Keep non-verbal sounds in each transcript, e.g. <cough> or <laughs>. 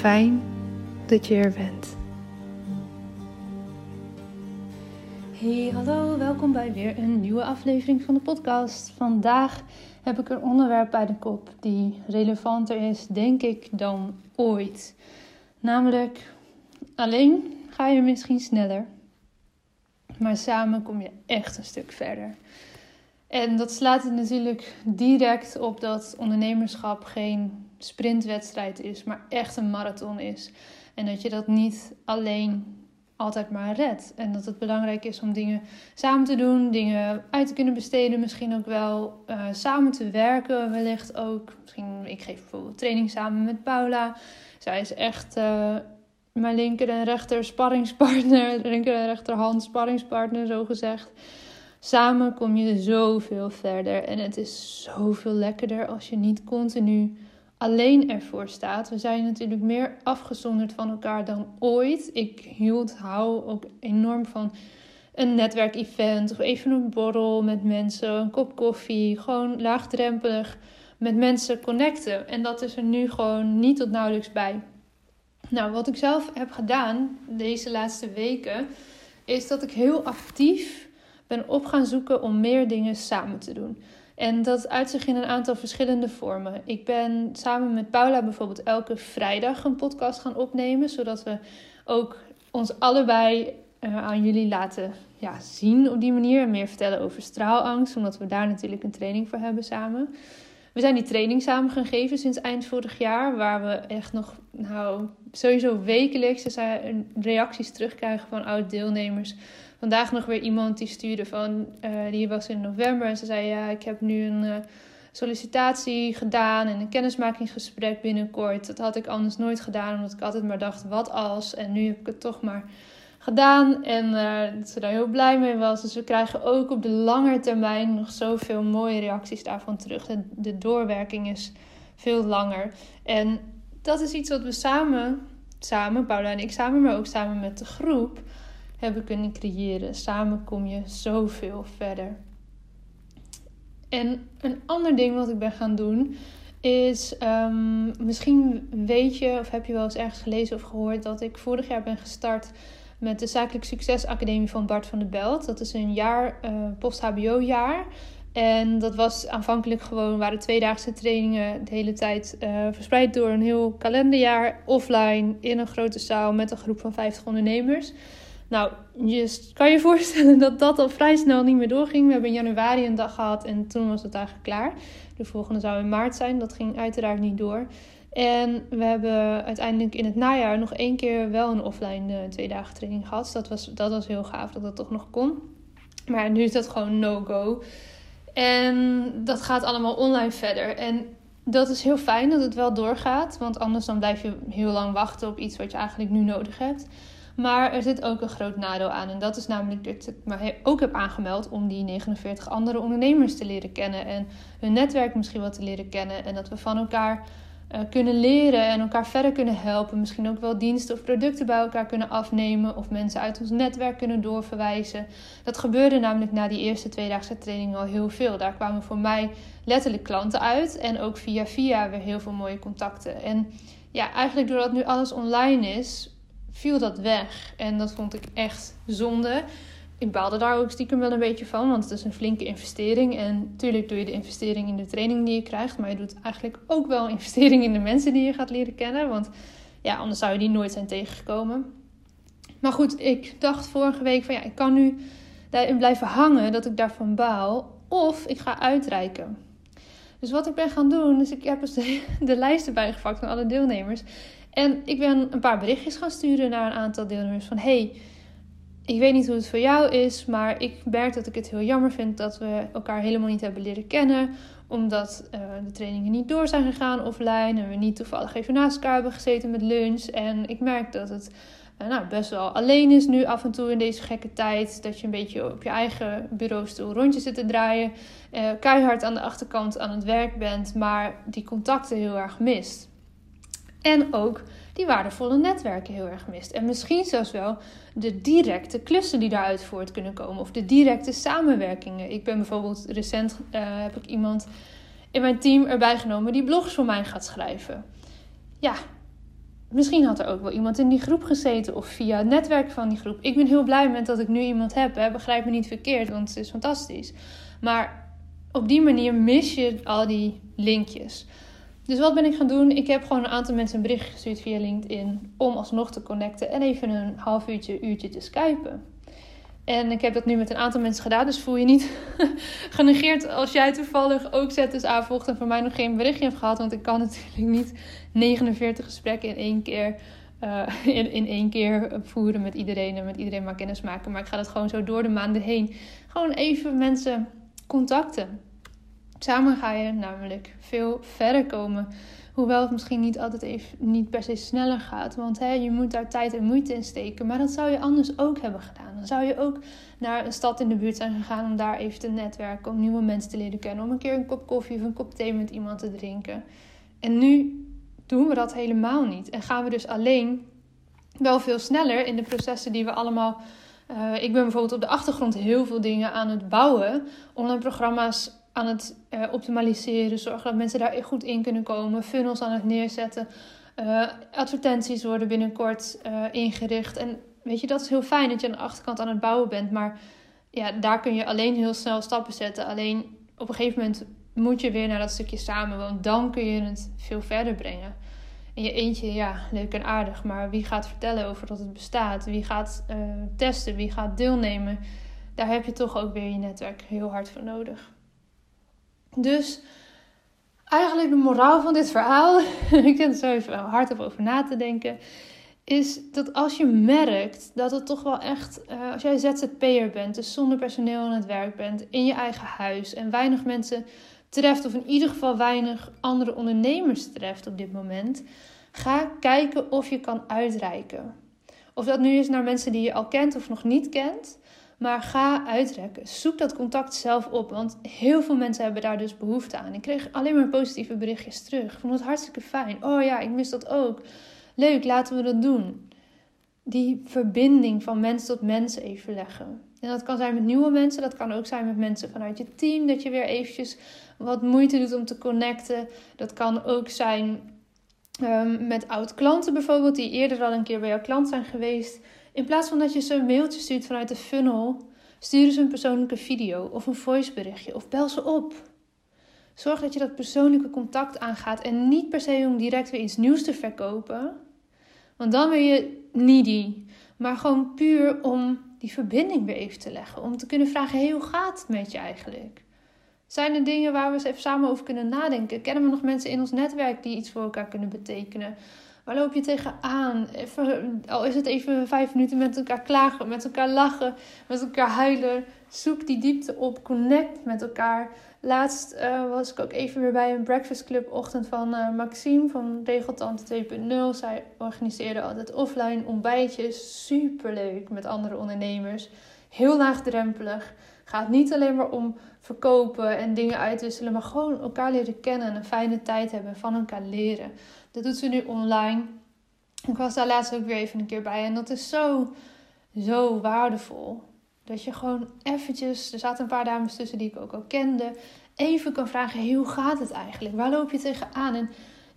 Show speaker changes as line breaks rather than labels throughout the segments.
Fijn dat je er bent. Hey, hallo, welkom bij weer een nieuwe aflevering van de podcast. Vandaag heb ik een onderwerp bij de kop die relevanter is, denk ik, dan ooit. Namelijk, alleen ga je misschien sneller, maar samen kom je echt een stuk verder. En dat slaat er natuurlijk direct op dat ondernemerschap geen sprintwedstrijd is, maar echt een marathon is. En dat je dat niet alleen altijd maar redt. En dat het belangrijk is om dingen samen te doen, dingen uit te kunnen besteden, misschien ook wel uh, samen te werken, wellicht ook. Misschien, ik geef bijvoorbeeld training samen met Paula. Zij is echt uh, mijn linker en rechter sparringspartner, <laughs> linker en rechterhand sparringspartner, zo gezegd. Samen kom je zoveel verder en het is zoveel lekkerder als je niet continu alleen ervoor staat. We zijn natuurlijk meer afgezonderd van elkaar dan ooit. Ik hield, hou ook enorm van een netwerkevent of even een borrel met mensen, een kop koffie, gewoon laagdrempelig met mensen connecten. En dat is er nu gewoon niet tot nauwelijks bij. Nou, wat ik zelf heb gedaan deze laatste weken, is dat ik heel actief ben op gaan zoeken om meer dingen samen te doen. En dat uit zich in een aantal verschillende vormen. Ik ben samen met Paula bijvoorbeeld elke vrijdag een podcast gaan opnemen, zodat we ook ons allebei uh, aan jullie laten ja, zien op die manier. En meer vertellen over straalangst, omdat we daar natuurlijk een training voor hebben samen. We zijn die training samen gaan geven sinds eind vorig jaar, waar we echt nog, nou, sowieso wekelijks reacties terugkrijgen van oud-deelnemers vandaag nog weer iemand die stuurde van, uh, die was in november en ze zei ja, ik heb nu een uh, sollicitatie gedaan en een kennismakingsgesprek binnenkort. Dat had ik anders nooit gedaan, omdat ik altijd maar dacht, wat als? En nu heb ik het toch maar gedaan en uh, dat ze daar heel blij mee was. Dus we krijgen ook op de lange termijn nog zoveel mooie reacties daarvan terug. De, de doorwerking is veel langer. En dat is iets wat we samen, samen, Paula en ik samen, maar ook samen met de groep hebben kunnen creëren. Samen kom je zoveel verder. En een ander ding wat ik ben gaan doen is, um, misschien weet je of heb je wel eens ergens gelezen of gehoord dat ik vorig jaar ben gestart met de Zakelijk Succes Academie van Bart van der Belt. Dat is een jaar, uh, post-HBO-jaar. En dat was aanvankelijk gewoon, waren tweedaagse trainingen de hele tijd uh, verspreid door een heel kalenderjaar. Offline, in een grote zaal met een groep van 50 ondernemers. Nou, je kan je <laughs> voorstellen dat dat al vrij snel niet meer doorging. We hebben in januari een dag gehad en toen was het eigenlijk klaar. De volgende zou in maart zijn. Dat ging uiteraard niet door. En we hebben uiteindelijk in het najaar nog één keer wel een offline uh, twee dagen training gehad. Dat was, dat was heel gaaf dat dat toch nog kon. Maar nu is dat gewoon no-go. En dat gaat allemaal online verder. En dat is heel fijn dat het wel doorgaat. Want anders dan blijf je heel lang wachten op iets wat je eigenlijk nu nodig hebt. Maar er zit ook een groot nadeel aan. En dat is namelijk dat ik me ook heb aangemeld om die 49 andere ondernemers te leren kennen. En hun netwerk misschien wat te leren kennen. En dat we van elkaar uh, kunnen leren en elkaar verder kunnen helpen. Misschien ook wel diensten of producten bij elkaar kunnen afnemen. Of mensen uit ons netwerk kunnen doorverwijzen. Dat gebeurde namelijk na die eerste tweedaagse training al heel veel. Daar kwamen voor mij letterlijk klanten uit. En ook via via weer heel veel mooie contacten. En ja, eigenlijk doordat nu alles online is, viel dat weg. En dat vond ik echt zonde. Ik baalde daar ook stiekem wel een beetje van, want het is een flinke investering. En natuurlijk doe je de investering in de training die je krijgt, maar je doet eigenlijk ook wel <laughs> investering in de mensen die je gaat leren kennen. Want ja, anders zou je die nooit zijn tegengekomen. Maar goed, ik dacht vorige week van ja, ik kan nu daarin blijven hangen dat ik daarvan baal. Of ik ga uitreiken. Dus wat ik ben gaan doen, is ik heb dus de, <laughs> de lijst erbij gevakt van alle deelnemers. En ik ben een paar berichtjes gaan sturen naar een aantal deelnemers van hey, ik weet niet hoe het voor jou is, maar ik merk dat ik het heel jammer vind dat we elkaar helemaal niet hebben leren kennen. Omdat uh, de trainingen niet door zijn gegaan offline en we niet toevallig even naast elkaar hebben gezeten met lunch. En ik merk dat het uh, nou, best wel alleen is nu af en toe in deze gekke tijd. Dat je een beetje op je eigen bureaustoel rondjes zit te draaien. Uh, keihard aan de achterkant aan het werk bent, maar die contacten heel erg mist. En ook die waardevolle netwerken heel erg mist. En misschien zelfs wel de directe klussen die daaruit voort kunnen komen. Of de directe samenwerkingen. Ik ben bijvoorbeeld recent uh, heb ik iemand in mijn team erbij genomen die blogs voor mij gaat schrijven. Ja, misschien had er ook wel iemand in die groep gezeten of via het netwerk van die groep. Ik ben heel blij met dat ik nu iemand heb. Begrijp me niet verkeerd, want het is fantastisch. Maar op die manier mis je al die linkjes. Dus wat ben ik gaan doen? Ik heb gewoon een aantal mensen een bericht gestuurd via LinkedIn om alsnog te connecten en even een half uurtje, uurtje te skypen. En ik heb dat nu met een aantal mensen gedaan, dus voel je niet <laughs> genegeerd als jij toevallig ook ZSA volgt en voor mij nog geen berichtje hebt gehad. Want ik kan <laughs> natuurlijk niet 49 gesprekken in één keer, uh, in, in één keer voeren met iedereen en met iedereen maar kennis maken. Maar ik ga dat gewoon zo door de maanden heen. Gewoon even mensen contacten. Samen ga je namelijk veel verder komen. Hoewel het misschien niet altijd even niet per se sneller gaat. Want hè, je moet daar tijd en moeite in steken. Maar dat zou je anders ook hebben gedaan. Dan zou je ook naar een stad in de buurt zijn gegaan om daar even te netwerken. Om nieuwe mensen te leren kennen. Om een keer een kop koffie of een kop thee met iemand te drinken. En nu doen we dat helemaal niet. En gaan we dus alleen wel veel sneller in de processen die we allemaal. Uh, ik ben bijvoorbeeld op de achtergrond heel veel dingen aan het bouwen. Online programma's aan het uh, optimaliseren. Zorgen dat mensen daar goed in kunnen komen. Funnels aan het neerzetten. Uh, advertenties worden binnenkort uh, ingericht. En weet je, dat is heel fijn dat je aan de achterkant aan het bouwen bent. Maar ja, daar kun je alleen heel snel stappen zetten. Alleen op een gegeven moment moet je weer naar dat stukje samen. Want dan kun je het veel verder brengen. In je eentje, ja, leuk en aardig. Maar wie gaat vertellen over dat het bestaat? Wie gaat testen? Wie gaat deelnemen? Daar heb je toch ook weer je netwerk heel hard voor nodig. Dus eigenlijk de moraal van dit verhaal, <laughs> ik zit er zo even hard over na te denken, is dat als je merkt dat het toch wel echt, uh, als jij ZZP'er bent, dus zonder personeel aan het werk bent, in je eigen huis en weinig mensen treft, of in ieder geval weinig andere ondernemers treft op dit moment, ga kijken of je kan uitreiken. Of dat nu is naar mensen die je al kent of nog niet kent. Maar ga uitrekken. Zoek dat contact zelf op. Want heel veel mensen hebben daar dus behoefte aan. Ik kreeg alleen maar positieve berichtjes terug. Ik vond het hartstikke fijn. Oh ja, ik mis dat ook. Leuk, laten we dat doen. Die verbinding van mens tot mens even leggen. En dat kan zijn met nieuwe mensen. Dat kan ook zijn met mensen vanuit je team. Dat je weer eventjes wat moeite doet om te connecten. Dat kan ook zijn um, met oud klanten bijvoorbeeld. Die eerder al een keer bij jouw klant zijn geweest In plaats van dat je ze een mailtje stuurt vanuit de funnel, stuur ze een persoonlijke video of een voiceberichtje of bel ze op. Zorg dat je dat persoonlijke contact aangaat en niet per se om direct weer iets nieuws te verkopen. Want dan ben je needy. Maar gewoon puur om die verbinding weer even te leggen. Om te kunnen vragen, hey, hoe gaat het met je eigenlijk? Zijn er dingen waar we eens even samen over kunnen nadenken? Kennen we nog mensen in ons netwerk die iets voor elkaar kunnen betekenen? Waar loop je tegenaan? Al is het even vijf minuten met elkaar klagen, met elkaar lachen, met elkaar huilen. Zoek die diepte op, connect met elkaar. Laatst uh, was ik ook even weer bij een breakfast club ochtend van uh, Maxime van Regeltante 2.0. Zij organiseerde altijd offline ontbijtjes. Super leuk met andere ondernemers. Heel laagdrempelig. Gaat niet alleen maar om verkopen en dingen uitwisselen, maar gewoon elkaar leren kennen en een fijne tijd hebben, van elkaar leren. Dat doet ze nu online. Ik was daar laatst ook weer even een keer bij en dat is zo, zo waardevol. Dat je gewoon eventjes, er zaten een paar dames tussen die ik ook al kende, even kan vragen: hoe gaat het eigenlijk? Waar loop je tegenaan? En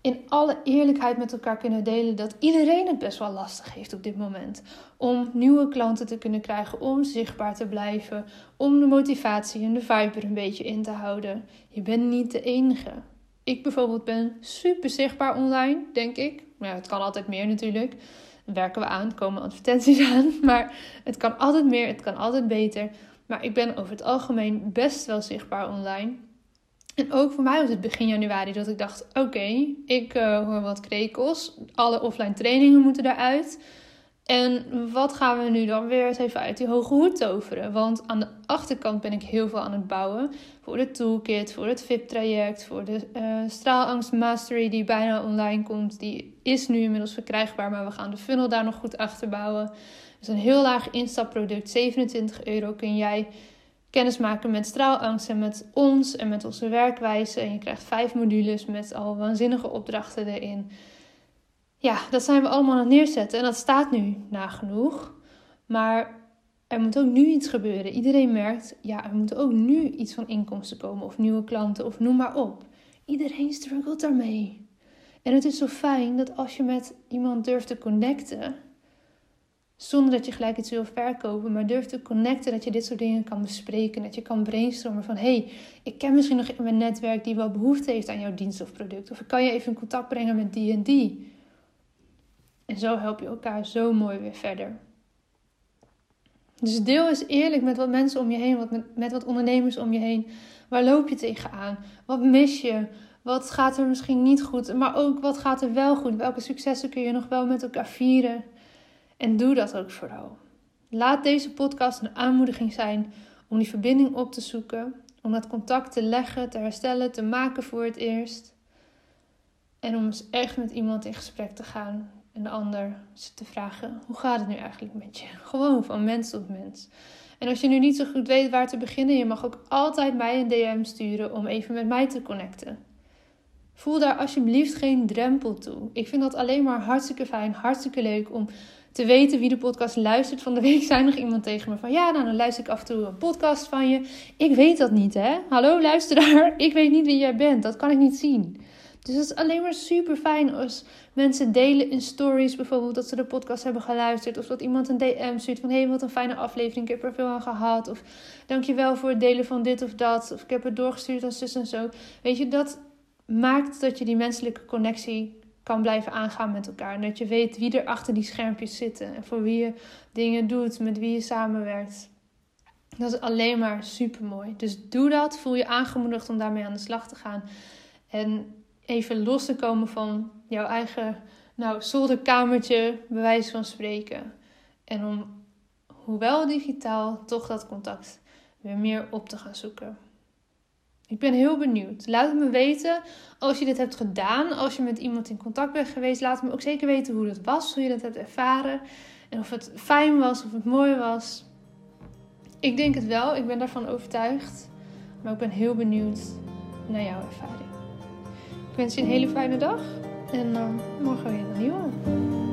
in alle eerlijkheid met elkaar kunnen delen dat iedereen het best wel lastig heeft op dit moment. Om nieuwe klanten te kunnen krijgen, om zichtbaar te blijven, om de motivatie en de vibe er een beetje in te houden. Je bent niet de enige. Ik bijvoorbeeld ben super zichtbaar online, denk ik. Ja, het kan altijd meer natuurlijk. Werken we aan, komen advertenties <laughs> aan. Maar het kan altijd meer, het kan altijd beter. Maar ik ben over het algemeen best wel zichtbaar online. En ook voor mij was het begin januari dat ik dacht: oké, ik uh, hoor wat krekels. Alle offline trainingen moeten eruit. En wat gaan we nu dan weer eens even uit die hoge hoed toveren? Want aan de achterkant ben ik heel veel aan het bouwen. Voor de toolkit, voor het VIP-traject, voor de uh, straalangst mastery die bijna online komt. Die is nu inmiddels verkrijgbaar, maar we gaan de funnel daar nog goed achter bouwen. Dus een heel laag instapproduct, 27 euro, kun jij kennis maken met straalangst en met ons en met onze werkwijze. En je krijgt vijf modules met al waanzinnige opdrachten erin. Ja, dat zijn we allemaal aan het neerzetten en dat staat nu nagenoeg. Maar er moet ook nu iets gebeuren. Iedereen merkt, ja, er moet ook nu iets van inkomsten komen of nieuwe klanten of noem maar op. Iedereen struggelt daarmee. En het is zo fijn dat als je met iemand durft te connecten, zonder dat je gelijk iets wil verkopen, maar durft te connecten, dat je dit soort dingen kan bespreken. Dat je kan brainstormen van, hey, ik ken misschien nog in mijn netwerk die wel behoefte heeft aan jouw dienst of product. Of ik kan je even in contact brengen met die en die. En zo help je elkaar zo mooi weer verder. Dus deel eens eerlijk met wat mensen om je heen, wat met wat ondernemers om je heen. Waar loop je tegenaan? Wat mis je? Wat gaat er misschien niet goed? Maar ook wat gaat er wel goed? Welke successen kun je nog wel met elkaar vieren? En doe dat ook vooral. Laat deze podcast een aanmoediging zijn om die verbinding op te zoeken, om dat contact te leggen, te herstellen, te maken voor het eerst. En om eens echt met iemand in gesprek te gaan en de ander te vragen: hoe gaat het nu eigenlijk met je? <laughs> Gewoon van mens tot mens. En als je nu niet zo goed weet waar te beginnen, je mag ook altijd mij een DM sturen om even met mij te connecten. Voel daar alsjeblieft geen drempel toe. Ik vind dat alleen maar hartstikke fijn, hartstikke leuk om te weten wie de podcast luistert. Van de week zei nog iemand tegen me van ja, nou dan luister ik af en toe een podcast van je. Ik weet dat niet hè. Hallo luisteraar, <laughs> ik weet niet wie jij bent. Dat kan ik niet zien. Dus het is alleen maar super fijn als mensen delen in stories bijvoorbeeld dat ze de podcast hebben geluisterd. Of dat iemand een DM stuurt van hé, hey, wat een fijne aflevering, ik heb er veel aan gehad. Of dankjewel voor het delen van dit of dat. Of ik heb het doorgestuurd aan zus en zo. Weet je, dat maakt dat je die menselijke connectie kan blijven aangaan met elkaar. En dat je weet wie er achter die schermpjes zitten. En voor wie je dingen doet, met wie je samenwerkt. Dat is alleen maar super mooi. Dus doe dat. Voel je aangemoedigd om daarmee aan de slag te gaan. En even los te komen van jouw eigen nou, zolderkamertje, bij wijze van spreken. En om, hoewel digitaal, toch dat contact weer meer op te gaan zoeken. Ik ben heel benieuwd. Laat het me weten als je dit hebt gedaan. Als je met iemand in contact bent geweest. Laat me ook zeker weten hoe dat was. Hoe je dat hebt ervaren. En of het fijn was. Of het mooi was. Ik denk het wel. Ik ben daarvan overtuigd. Maar ik ben heel benieuwd naar jouw ervaring. Ik wens je een hele fijne dag. En uh, morgen weer een nieuwe.